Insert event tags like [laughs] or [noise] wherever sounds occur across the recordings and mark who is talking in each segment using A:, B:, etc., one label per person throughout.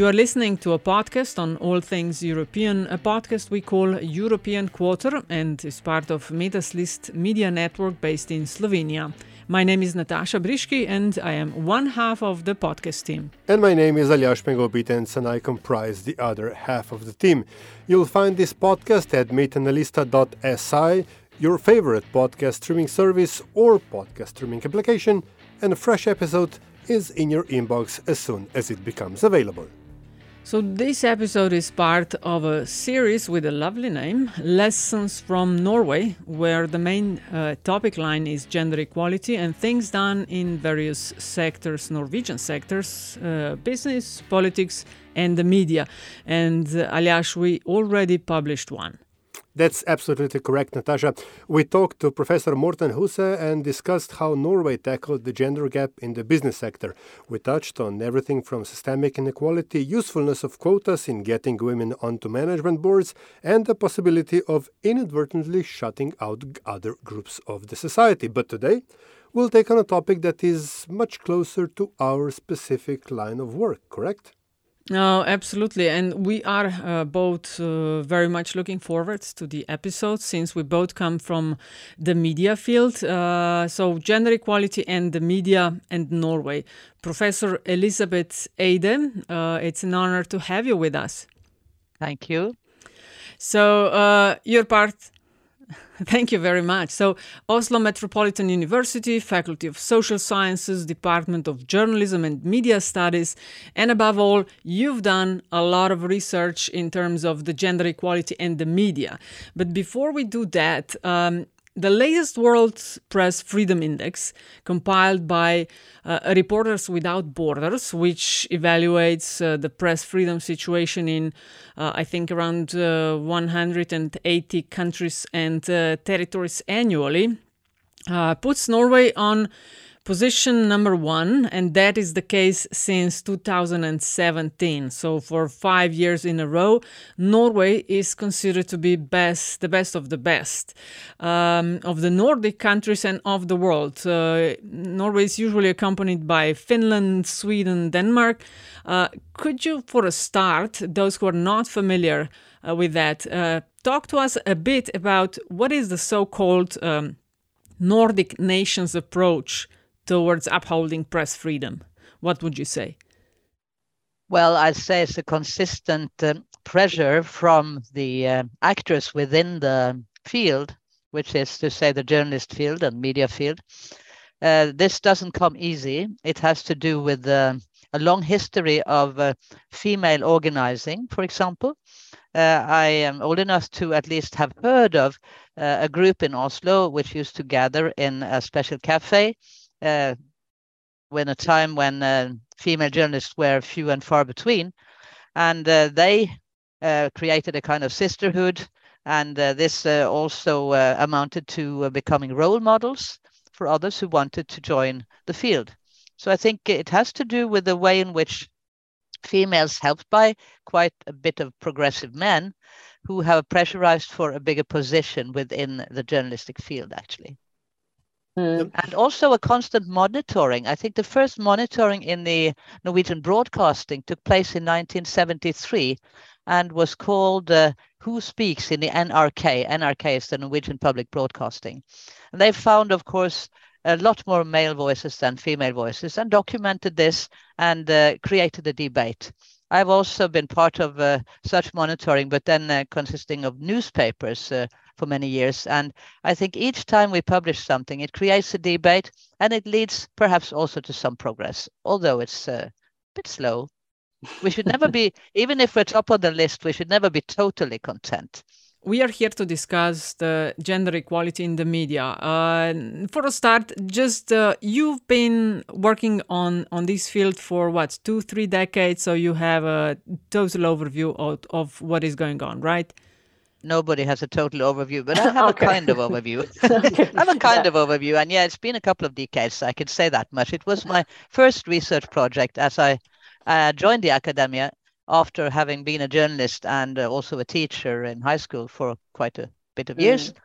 A: You are listening to a podcast on all things European, a podcast we call European Quarter and is part of Metas List media network based in Slovenia. My name is Nataša Briški and I am one half of the podcast team.
B: And my name is Aljaž Pengov Bitenc and I comprise the other half of the team. You'll find this podcast at metinalista.si, your favorite podcast streaming service or podcast streaming application, and a fresh episode is in your inbox as soon as it becomes available.
A: So, this episode is part of a series with a lovely name, Lessons from Norway, where the main uh, topic line is gender equality and things done in various sectors, Norwegian sectors, uh, business, politics, and the media. And uh, Aljaž, we already published one.
B: That's absolutely correct, Nataša. We talked to Professor Morten Huse and discussed how Norway tackled the gender gap in the business sector. We touched on everything from systemic inequality, usefulness of quotas in getting women onto management boards, and the possibility of inadvertently shutting out other groups of the society. But today, we'll take on a topic that is much closer to our specific line of work, correct?
A: No, absolutely. And we are uh, both uh, very much looking forward to the episode since we both come from the media field. Uh, so, gender equality and the media and Norway. Professor Elisabeth Eide, uh, it's an honor to have you with us.
C: Thank you.
A: So, uh, you're part. [laughs] Thank you very much. So, Oslo Metropolitan University, Faculty of Social Sciences, Department of Journalism and Media Studies, and above all, you've done a lot of research in terms of the gender equality and the media. But before we do that, um, the latest World Press Freedom Index, compiled by uh, Reporters Without Borders, which evaluates uh, the press freedom situation in, uh, I think, around uh, 180 countries and uh, territories annually, uh, puts Norway on position number one, and that is the case since 2017. So for five years in a row, Norway is considered to be best, the best of the best um, of the Nordic countries and of the world. Uh, Norway is usually accompanied by Finland, Sweden, Denmark. Uh, could you, for a start, those who are not familiar uh, with that, uh, talk to us a bit about what is the so-called um, Nordic nations approach towards upholding press freedom? What would you say?
C: Well, I'd say it's a consistent um, pressure from the uh, actors within the field, which is to say the journalist field and media field. Uh, this doesn't come easy. It has to do with uh, a long history of uh, female organizing, for example. Uh, I am old enough to at least have heard of uh, a group in Oslo which used to gather in a special cafe uh, when a time when uh, female journalists were few and far between, and uh, they uh, created a kind of sisterhood, and uh, this also amounted to becoming role models for others who wanted to join the field. So I think it has to do with the way in which females, helped by quite a bit of progressive men, who have pressurized for a bigger position within the journalistic field, actually and also a constant monitoring. I think the first monitoring in the Norwegian broadcasting took place in 1973 and was called uh, Who Speaks in the NRK. NRK is the Norwegian Public Broadcasting. And they found, of course, a lot more male voices than female voices and documented this and uh, created a debate. I've also been part of uh, such monitoring, but then uh, consisting of newspapers uh, for many years. And I think each time we publish something, it creates a debate and it leads perhaps also to some progress, although it's uh, a bit slow. We should never be, [laughs] even if we're top of the list, we should never be totally content.
A: we are here to discuss the gender equality in the media. Uh, for a start, just uh, you've been working on on this field for what two, three decades, so you have a total overview of, of what is going on, right?
C: Nobody has a total overview, but I [laughs] have okay. a kind of overview. [laughs] [laughs] I have a kind yeah. of overview, and yeah, it's been a couple of decades. I can say that much. It was my first research project as I uh, joined the academia after having been a journalist and uh, also a teacher in high school for quite a bit of years. Mm.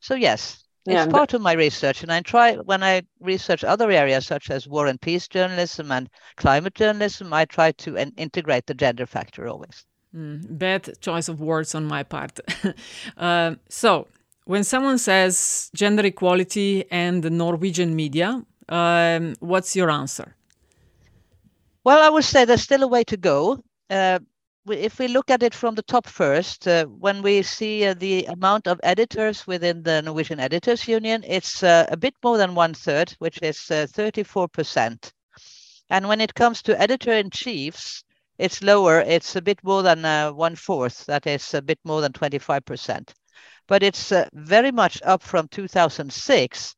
C: So yes, yeah, it's part of my research, and I try when I research other areas such as war and peace journalism and climate journalism, I try to in- integrate the gender factor always.
A: Mm, bad choice of words on my part. [laughs] uh, so, when someone says gender equality and the Norwegian media, um, what's your answer?
C: Well, I would say there's still a way to go. Uh, if we look at it from the top first, uh, when we see uh, the amount of editors within the Norwegian Editors Union, it's uh, a bit more than one third, which is 34%. Uh, and when it comes to editor in chiefs, it's lower. It's a bit more than uh, one fourth. That is a bit more than 25%. But it's very much up from 2006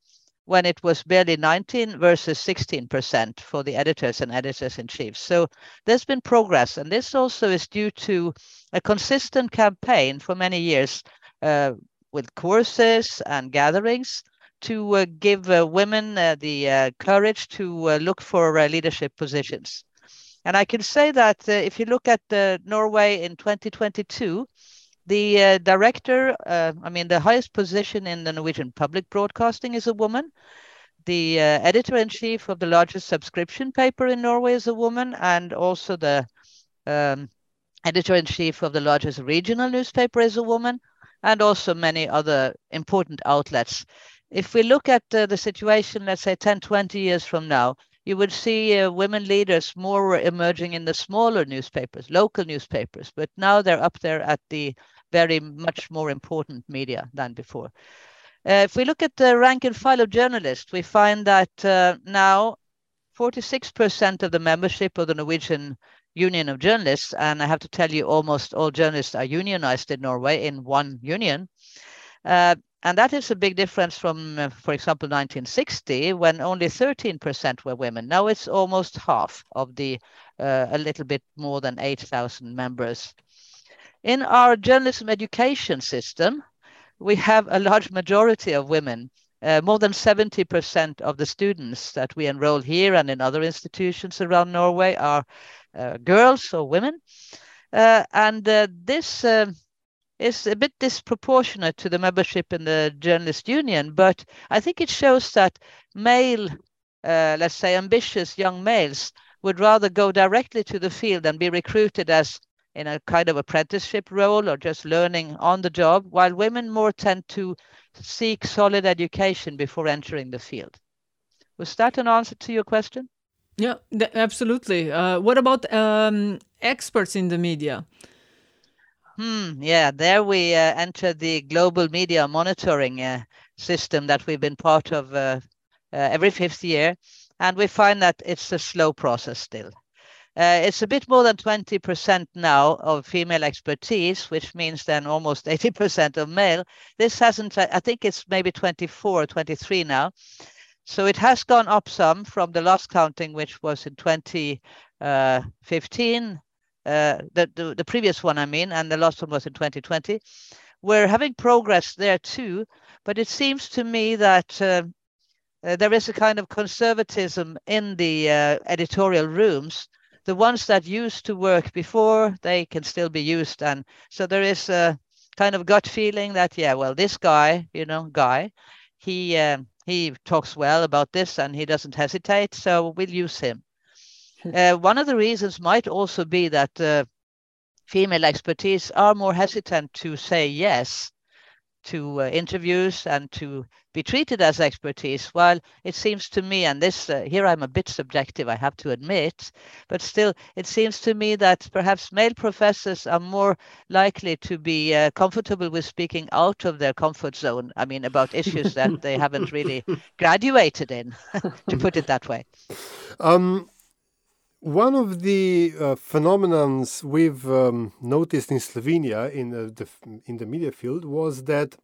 C: when it was barely 19 versus 16% for the editors and editors in chief. So there's been progress, and this also is due to a consistent campaign for many years uh, with courses and gatherings to uh, give uh, women uh, the uh, courage to uh, look for leadership positions. And I can say that if you look at Norway in 2022, the uh, director, uh, I mean, the highest position in the Norwegian public broadcasting is a woman. The uh, editor in chief of the largest subscription paper in Norway is a woman, and also the um, editor in chief of the largest regional newspaper is a woman, and also many other important outlets. If we look at uh, the situation, let's say 10, 20 years from now, you would see uh, women leaders more emerging in the smaller newspapers, local newspapers, but now they're up there at the very much more important media than before. Uh, if we look at the rank and file of journalists, we find that uh, now 46% of the membership of the Norwegian Union of Journalists, and I have to tell you, almost all journalists are unionized in Norway in one union. Uh, and that is a big difference from, uh, for example, 1960, when only 13% were women. Now it's almost half of the uh, a little bit more than 8,000 members in our journalism education system, we have a large majority of women. Uh, more than 70% of the students that we enroll here and in other institutions around Norway are uh, girls or women. Uh, and this is a bit disproportionate to the membership in the journalist union, but I think it shows that male, uh, let's say ambitious young males, would rather go directly to the field and be recruited as in a kind of apprenticeship role or just learning on the job, while women more tend to seek solid education before entering the field. Was that an answer to your question?
A: Yeah, absolutely. Uh, what about um, experts in the media?
C: Hmm, yeah, there we uh, enter the global media monitoring uh, system that we've been part of uh, uh, every fifth year. And we find that it's a slow process still. Uh, it's a bit more than 20% now of female expertise, which means then almost 80% of male. This hasn't, I think it's maybe 24 or 23 now. So it has gone up some from the last counting, which was in 2015, uh, uh, the, the, the previous one, I mean, and the last one was in 2020. We're having progress there too, but it seems to me that uh, uh, there is a kind of conservatism in the uh, editorial rooms the ones that used to work before they can still be used and so there is a kind of gut feeling that yeah well this guy you know guy he um, he talks well about this and he doesn't hesitate so we'll use him uh, one of the reasons might also be that uh, female expertise are more hesitant to say yes to uh, interviews and to be treated as expertise. While it seems to me, and this uh, here I'm a bit subjective, I have to admit, but still it seems to me that perhaps male professors are more likely to be uh, comfortable with speaking out of their comfort zone. I mean, about issues that they haven't really [laughs] graduated in, [laughs] to put it that way.
B: Um, One of the uh, phenomenons we've um, noticed in Slovenia in the in the media field was that,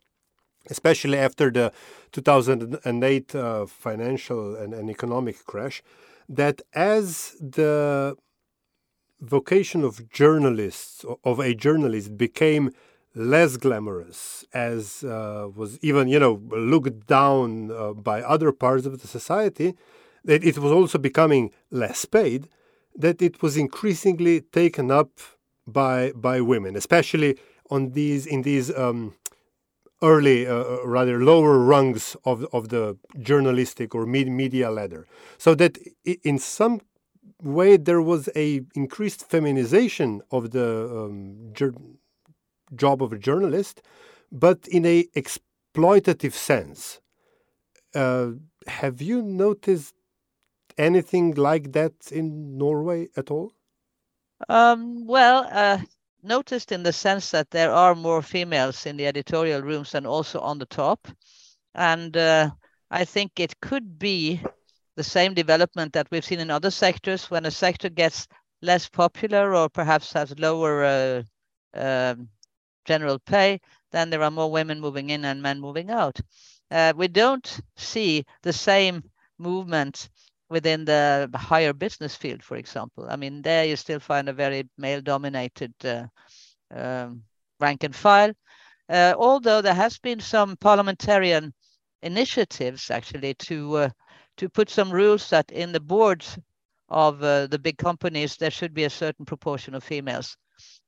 B: especially after the 2008 uh, financial and, and economic crash, that as the vocation of journalists of a journalist became less glamorous as uh, was even you know looked down uh, by other parts of the society that it was also becoming less paid that it was increasingly taken up by by women especially on these in these um, early uh, uh rather lower rungs of of the journalistic or media ladder so that in some way there was a increased feminization of the um, job of a journalist, but in a exploitative sense. Uh, have you noticed anything like that in Norway at all?
C: Um, well, uh, noticed in the sense that there are more females in the editorial rooms and also on the top. And uh, I think it could be the same development that we've seen in other sectors when a sector gets less popular or perhaps has lower uh, um, general pay, then there are more women moving in and men moving out. Uh, we don't see the same movement within the higher business field, for example. I mean, there you still find a very male-dominated uh, um, rank and file. Uh, although there has been some parliamentarian initiatives actually to uh, to put some rules that in the boards of uh, the big companies there should be a certain proportion of females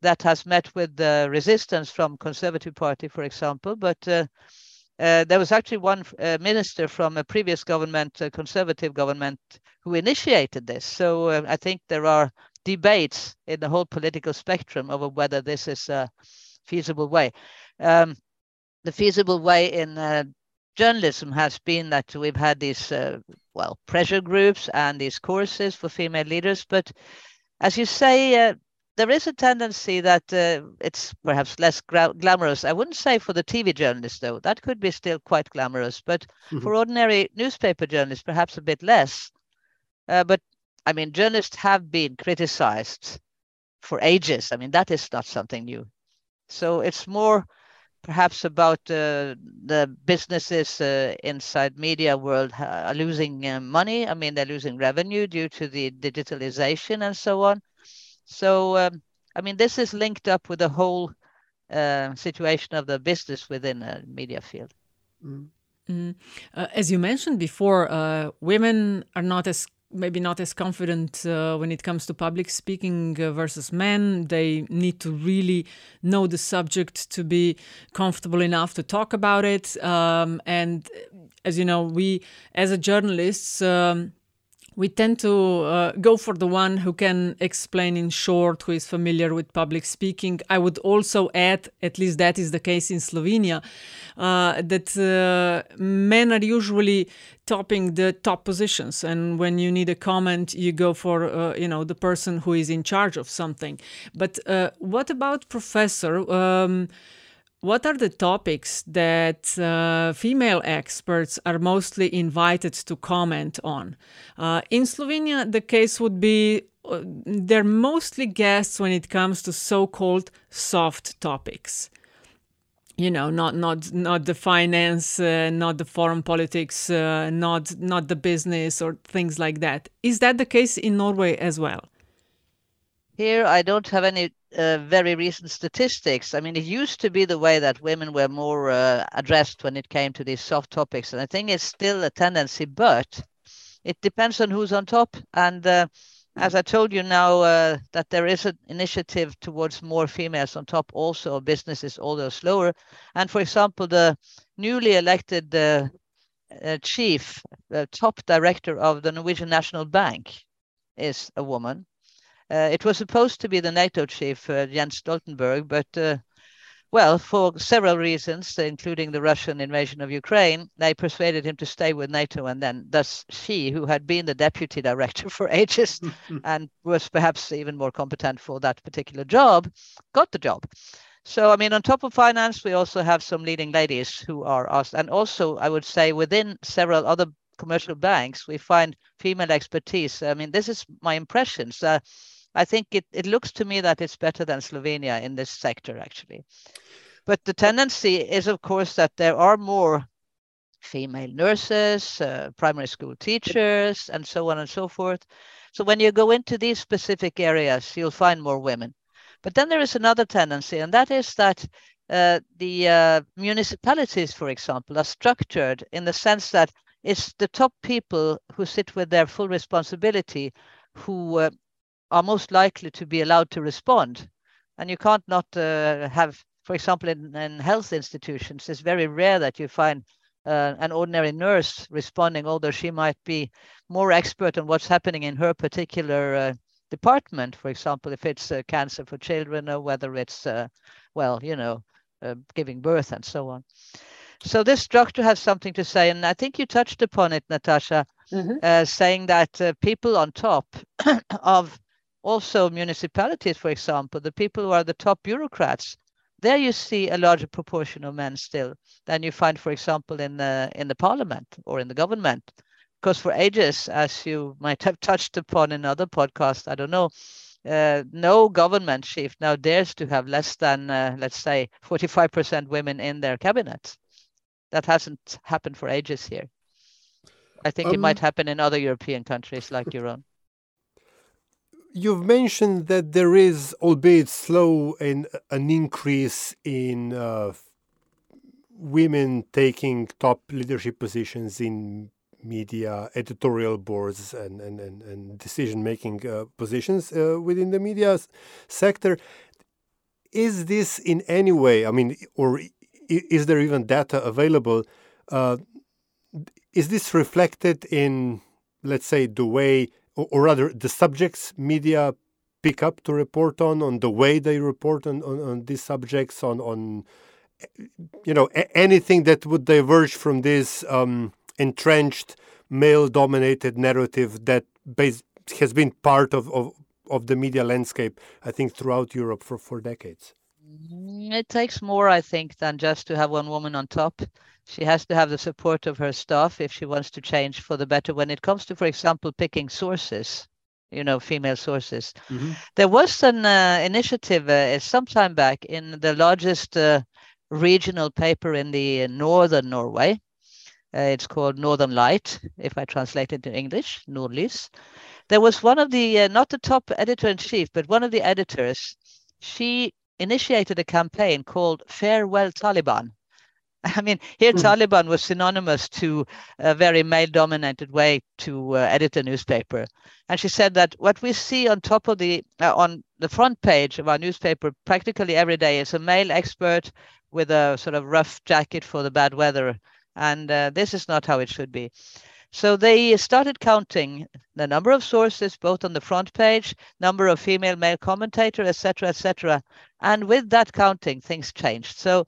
C: that has met with the resistance from Conservative Party, for example. But uh, there was actually one uh, minister from a previous government, a Conservative government, who initiated this. So uh, I think there are debates in the whole political spectrum over whether this is a feasible way. Um, the feasible way in uh, journalism has been that we've had these, uh, well, pressure groups and these courses for female leaders. But as you say, there is a tendency that uh, it's perhaps less gra- glamorous. I wouldn't say for the TV journalist, though. That could be still quite glamorous. But mm-hmm. for ordinary newspaper journalists, perhaps a bit less. Uh, but I mean, journalists have been criticized for ages. I mean, that is not something new. So it's more perhaps about uh, the businesses uh, inside media world are losing uh, money. I mean, they're losing revenue due to the digitalization and so on so, um, I mean, this is linked up with the whole uh, situation of the business within a media field.
A: Mm. Mm. Uh, as you mentioned before, uh, women are not as maybe not as confident uh, when it comes to public speaking uh, versus men. They need to really know the subject to be comfortable enough to talk about it. Um, and as you know, we as a journalists. Um, we tend to uh, go for the one who can explain in short, who is familiar with public speaking. I would also add, at least that is the case in Slovenia, uh, that uh, men are usually topping the top positions, and when you need a comment, you go for uh, you know the person who is in charge of something. But uh, what about professor? Um, what are the topics that uh, female experts are mostly invited to comment on? Uh, in Slovenia, the case would be uh, they're mostly guests when it comes to so-called soft topics. You know, not not not the finance, uh, not the foreign politics, uh, not not the business or things like that. Is that the case in Norway as well?
C: Here, I don't have any uh, very recent statistics. I mean, it used to be the way that women were more uh, addressed when it came to these soft topics, and I think it's still a tendency, but it depends on who's on top. And uh, as I told you now, uh, that there is an initiative towards more females on top also of businesses, although slower. And for example, the newly elected uh, uh, chief, top director of the Norwegian National Bank, is a woman it was supposed to be the NATO chief, uh, Jens Stoltenberg, but uh, well, for several reasons, including the Russian invasion of Ukraine, they persuaded him to stay with NATO. And then, thus, she, who had been the deputy director for ages [laughs] and was perhaps even more competent for that particular job, got the job. So, I mean, on top of finance, we also have some leading ladies who are asked. And also, I would say, within several other commercial banks, we find female expertise. I mean, this is my impressions. Uh, I think it, it looks to me that it's better than Slovenia in this sector, actually. But the tendency is, of course, that there are more female nurses, uh, primary school teachers, and so on and so forth. So when you go into these specific areas, you'll find more women. But then there is another tendency, and that is that uh, the uh, municipalities, for example, are structured in the sense that it's the top people who sit with their full responsibility who uh, are most likely to be allowed to respond. And you can't not uh, have, for example, in, in, health institutions, it's very rare that you find uh, an ordinary nurse responding, although she might be more expert on what's happening in her particular uh, department. For example, if it's uh, cancer for children or whether it's, uh, well, you know, uh, giving birth and so on. So this structure has something to say, and I think you touched upon it, Nataša, mm-hmm. saying that people on top [coughs] of also municipalities, for example, the people who are the top bureaucrats, there you see a larger proportion of men still than you find, for example, in the in the parliament or in the government. Because for ages, as you might have [laughs] touched upon in other podcasts, I don't know, uh, no government chief now dares to have less than, uh, let's say, 45% women in their cabinet. That hasn't happened for ages here. I think um, it might happen in other European countries like your own.
B: You've mentioned that there is, albeit slow, an, an increase in uh, women taking top leadership positions in media editorial boards and, and, and, and decision making uh, positions uh, within the media sector. Is this in any way, I mean, or is there even data available? Uh, is this reflected in, let's say, the way or, rather the subjects media pick up to report on, on the way they report on, on, on these subjects, on, on you know, anything that would diverge from this um, entrenched male-dominated narrative that base, has been part of, of, of the media landscape, I think, throughout Europe for, for decades.
C: Mm, it takes more, I think, than just to have one woman on top. She has to have the support of her staff if she wants to change for the better. When it comes to for example picking sources you know female sources mm-hmm. there was an uh, initiative uh, some time back in the largest uh, regional paper in the northern norway. Uh, it's called northern light if i translate it to english nordlys. There was one of the uh, not the top editor in chief but one of the editors. She initiated a campaign called farewell taliban [laughs] I mean, here mm. Taliban was synonymous to a very male dominated way to uh, edit a newspaper. And she said that what we see on top of the, uh, on the front page of our newspaper practically every day is a male expert with a sort of rough jacket for the bad weather. And uh, this is not how it should be. So they started counting the number of sources, both on the front page, number of female male commentator, etc., etc. And with that counting, things changed. So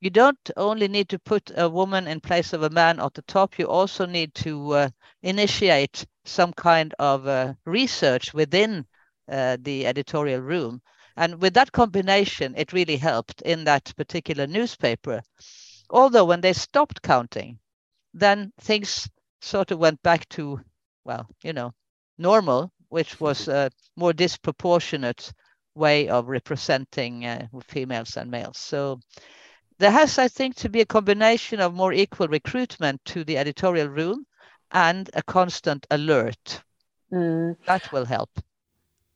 C: you don't only need to put a woman in place of a man at the top, you also need to uh, initiate some kind of uh, research within uh, the editorial room. And with that combination, it really helped in that particular newspaper. Although when they stopped counting, then things sort of went back to, well, you know, normal, which was a more disproportionate way of representing uh, females and males. So there has, I think, to be a combination of more equal recruitment to the editorial room and a constant alert. Mm. That will help.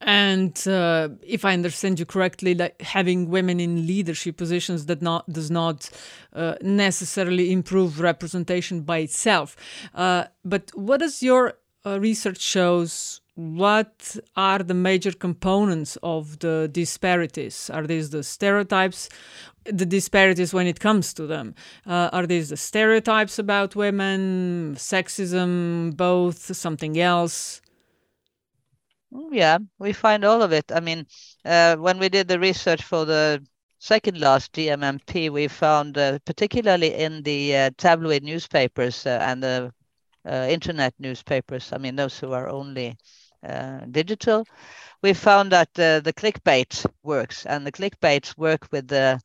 A: And uh, if I understand you correctly, like having women in leadership positions that not does not uh, necessarily improve representation by itself. Uh, but what does your uh, research shows what are the major components of the disparities? Are these the stereotypes, the disparities when it comes to them? Uh, are these the stereotypes about women, sexism, both, something else?
C: Yeah, we find all of it. I mean, uh, when we did the research for the second last GMMP, we found, uh, particularly in the uh, tabloid newspapers uh, and the uh, internet newspapers, I mean, those who are only uh, digital, we found that uh, the clickbait works, and the clickbaits work with the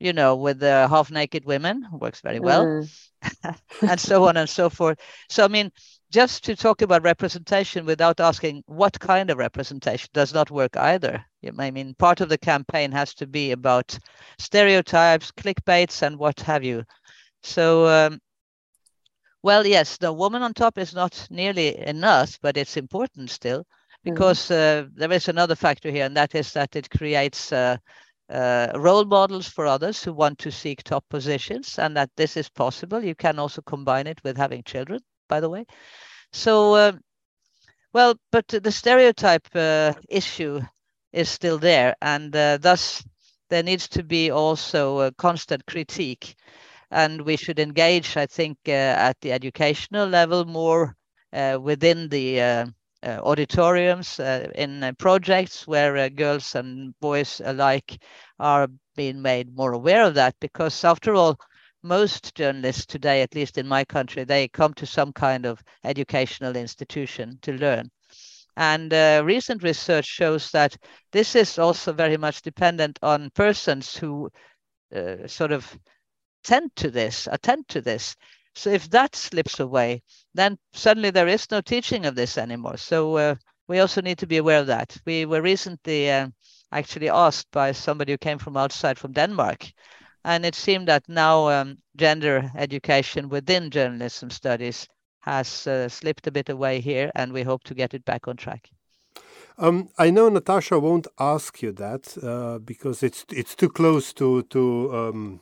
C: you know, with the half naked women, works very well, mm. [laughs] and so on and so forth. So, I mean, just to talk about representation without asking what kind of representation does not work either. I mean, part of the campaign has to be about stereotypes, clickbaits, and what have you. So, um, well, yes, the woman on top is not nearly enough, but it's important still mm-hmm. because mm-hmm. uh, there is another factor here, and that is that it creates uh, uh, role models for others who want to seek top positions, and that this is possible. You can also combine it with having children, by the way. So, um, well, but the stereotype uh, issue is still there, and uh, thus there needs to be also a constant critique, and we should engage, I think, uh, at the educational level more uh, within the uh, uh, auditoriums in projects where girls and boys alike are being made more aware of that, because after all most journalists today, at least in my country, they come to some kind of educational institution to learn. And uh, recent research shows that this is also very much dependent on persons who uh, sort of tend to this, attend to this. So if that slips away, then suddenly there is no teaching of this anymore. So uh, we also need to be aware of that. We were recently uh, actually asked by somebody who came from outside from Denmark and it seemed that now um, gender education within journalism studies has uh, slipped a bit away here, and we hope to get it back on track.
B: Um, I know Nataša won't ask you that uh, because it's it's too close to to um,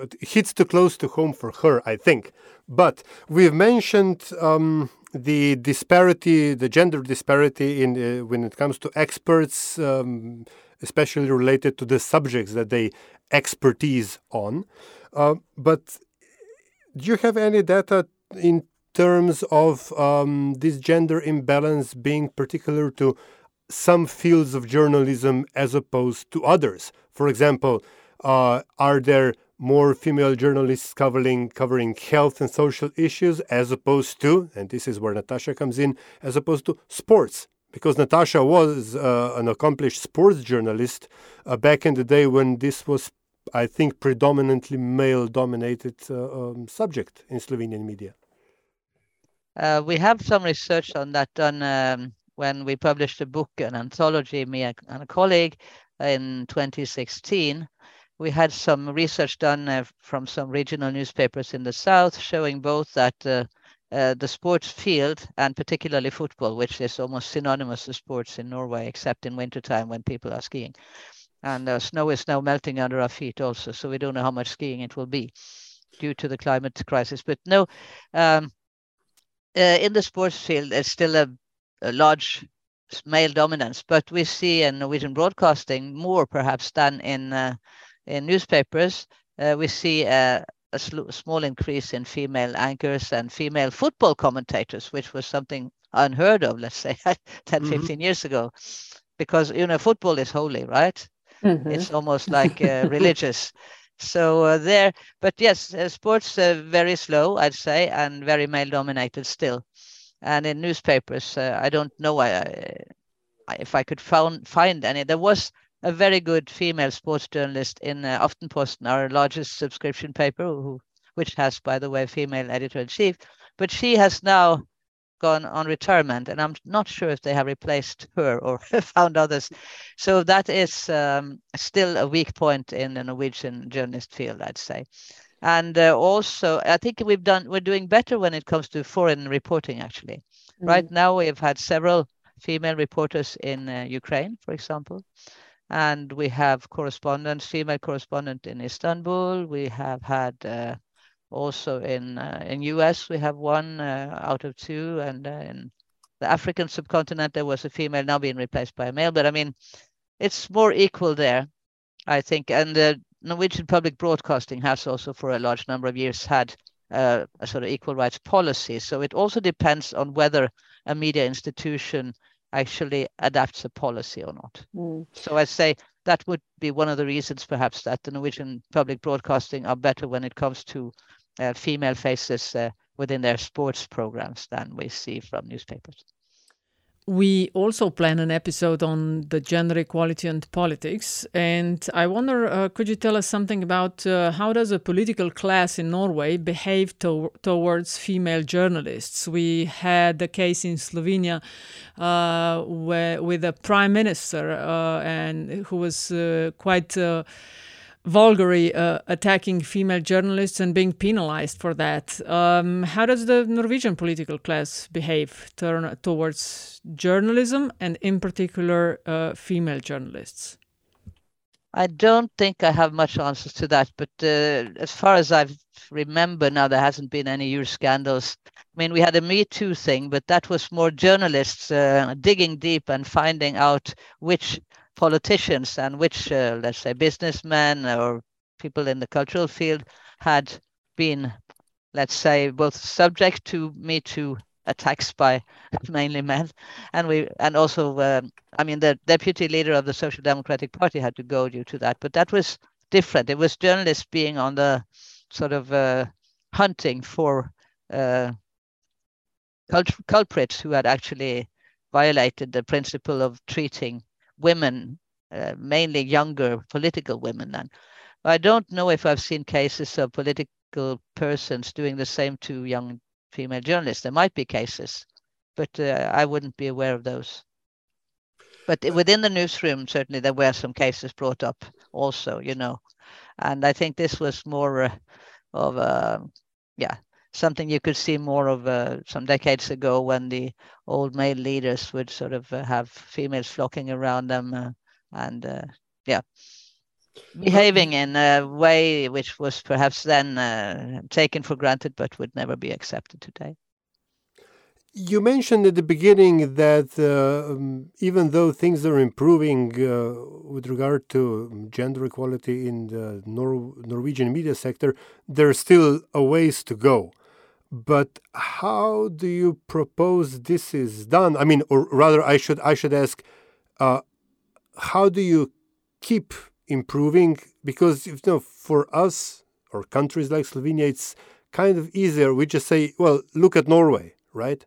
B: it hits too close to home for her, I think. But we've mentioned um, the disparity, the gender disparity in uh, when it comes to experts, um, especially related to the subjects that they expertise on. Uh, but do you have any data in terms of um, this gender imbalance being particular to some fields of journalism as opposed to others? For example, uh, are there more female journalists covering covering health and social issues as opposed to, and this is where Nataša comes in, as opposed to sports? Because Nataša was uh, an accomplished sports journalist uh, back in the day when this was I think, predominantly male dominated uh, um, subject in Slovenian media.
C: Uh, we have some research on that done um, when we published a book, an anthology, me and a colleague, in 2016. We had some research done uh, from some regional newspapers in the south showing both that uh, uh, the sports field and particularly football, which is almost synonymous to sports in Norway, except in wintertime when people are skiing, and uh, snow is now melting under our feet also so we don't know how much skiing it will be due to the climate crisis. But no um, uh, in the sports field there's still a, a, large male dominance but we see in norwegian broadcasting more perhaps than in uh, in newspapers. Uh, we see a, a sl- small increase in female anchors and female football commentators which was something unheard of let's say [laughs] 10 mm-hmm. 15 years ago. Because you know football is holy right Mm-hmm. It's almost like uh, religious. So uh, there, but yes, uh, sports uh, very slow, I'd say, and very male dominated still. And in newspapers, uh, I don't know I, if I could found, find any. There was a very good female sports journalist in uh, Aftenposten, our largest subscription paper, who, which has, by the way, female editor in chief. But she has now gone on retirement, and I'm not sure if they have replaced her or [laughs] found others. So that is um, still a weak point in the Norwegian journalist field, I'd say. And uh, also, I think we've done we're doing better when it comes to foreign reporting. Actually, mm. right now we've had several female reporters in uh, Ukraine, for example, and we have correspondents, female correspondent in Istanbul. We have had uh, also in uh, in US we have one uh, out of two, and uh, in the African subcontinent there was a female now being replaced by a male. But I mean, it's more equal there, I think. And the Norwegian public broadcasting has also for a large number of years had uh, a sort of equal rights policy. So it also depends on whether a media institution actually adapts a policy or not. Mm. So I say that would be one of the reasons perhaps that the Norwegian public broadcasting are better when it comes to uh, female faces uh, within their sports programs than we see from newspapers.
A: we also plan an episode on the gender equality and politics. And I wonder, uh, could you tell us something about uh, how does a political class in Norway behave to towards female journalists? We had a case in Slovenia uh, where, with a prime minister uh, and who was quite vulgarly uh, attacking female journalists and being penalized for that. Um, how does the Norwegian political class behave turn towards journalism and, in particular, uh, female journalists?
C: I don't think I have much answers to that, but uh, as far as I remember now, there hasn't been any huge scandals. I mean, we had a Me Too thing, but that was more journalists uh, digging deep and finding out which politicians and which, uh, let's say, businessmen or people in the cultural field had been, let's say, both subject to Me Too attacks by [laughs] mainly men, and we and also, um, I mean, the deputy leader of the Social Democratic Party had to go due to that, but that was different. It was journalists being on the sort of uh, hunting for uh, culprits who had actually violated the principle of treating women, uh, mainly younger political women then. I don't know if I've seen cases of political persons doing the same to young female journalists. There might be cases, but uh, I wouldn't be aware of those. But within the newsroom, certainly there were some cases brought up also, you know. And I think this was more uh, of a, yeah, something you could see more of uh, some decades ago when the old male leaders would sort of uh, have females flocking around them uh, and uh, yeah behaving in a way which was perhaps then uh, taken for granted but would never be accepted today
B: you mentioned at the beginning that uh, um, even though things are improving uh, with regard to gender equality in the Nor- Norwegian media sector, there's still a ways to go. But how do you propose this is done? I mean, or rather, I should I should ask, uh, how do you keep improving? Because you know, for us or countries like Slovenia, it's kind of easier. We just say, well, look at Norway, right?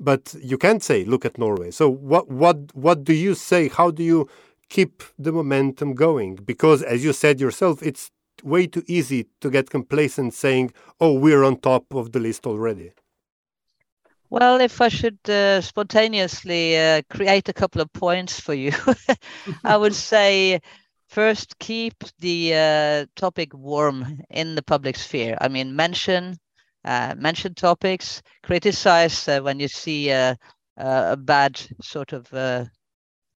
B: But you can't say, look at Norway. So what what what do you say? How do you keep the momentum going? Because as you said yourself, it's way too easy to get complacent saying, oh, we're on top of the list already?
C: Well, if I should uh, spontaneously uh, create a couple of points for you, [laughs] I would [laughs] say first keep the uh, topic warm in the public sphere. I mean, mention uh, mention topics, criticize uh, when you see uh, a bad sort of,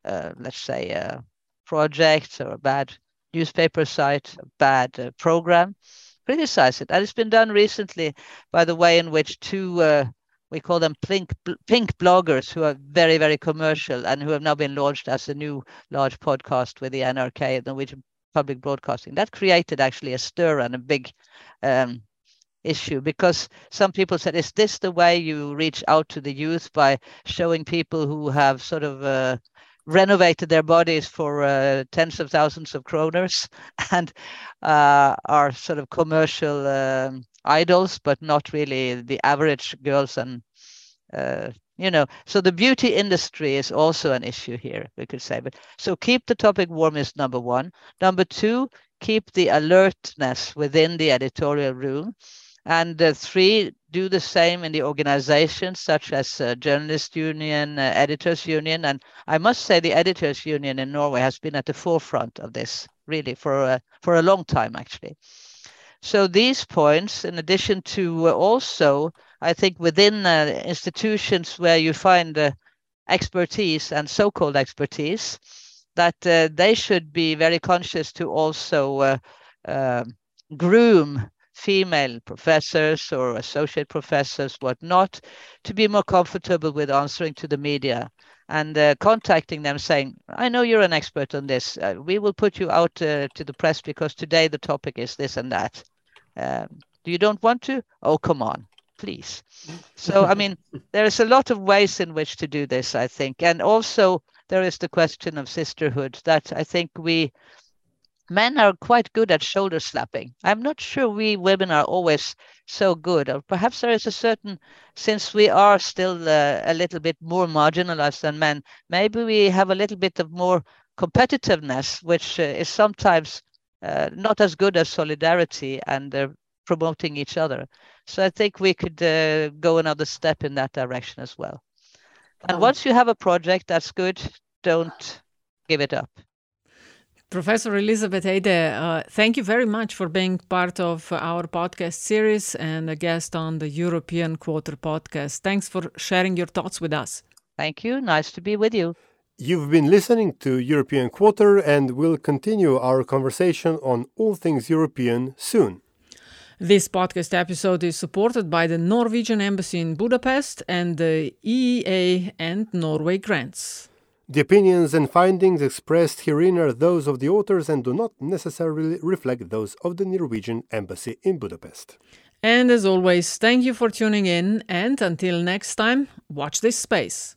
C: let's say, project or a bad newspaper site, bad uh, program, criticize it. And it's been done recently by the way in which two, uh, we call them pink, pink bloggers who are very, very commercial and who have now been launched as a new large podcast with the NRK, the Norwegian Public Broadcasting. That created actually a stir and a big um, issue because some people said, is this the way you reach out to the youth by showing people who have sort of uh, renovated their bodies for uh, tens of thousands of kroners [laughs] and uh, are sort of commercial um, idols, but not really the average girls and uh, you know so the beauty industry is also an issue here we could say. But so keep the topic warm is number one. Number two keep the alertness within the editorial room. And uh, three, do the same in the organizations such as uh, Journalist Union, uh, Editors Union. And I must say the Editors Union in Norway has been at the forefront of this really for, uh, for a long time, actually. So these points, in addition to uh, also, I think within uh, institutions where you find expertise and so-called expertise, that they should be very conscious to also groom female professors or associate professors, whatnot, to be more comfortable with answering to the media and uh, contacting them saying, I know you're an expert on this. Uh, we will put you out uh, to the press because today the topic is this and that. Um, do you don't want to? Oh, come on, please. So, I mean, [laughs] there is a lot of ways in which to do this, I think. And also, there is the question of sisterhood that I think we men are quite good at shoulder slapping. I'm not sure we women are always so good. Or perhaps there is a certain, since we are still uh, a little bit more marginalized than men, maybe we have a little bit of more competitiveness, which uh, is sometimes uh, not as good as solidarity and uh, promoting each other. So I think we could uh, go another step in that direction as well. And um, once you have a project that's good, don't give it up.
A: Professor Elisabeth Eide, uh, thank you very much for being part of our podcast series and a guest on the European Quarter podcast. Thanks for sharing your thoughts with us.
C: Thank you. Nice to be with you.
B: You've been listening to European Quarter, and we'll continue our conversation on all things European soon.
A: This podcast episode is supported by the Norwegian Embassy in Budapest and the EEA and Norway grants.
B: The opinions and findings expressed herein are those of the authors and do not necessarily reflect those of the Norwegian Embassy in Budapest.
A: And as always, thank you for tuning in, and until next time, watch this space.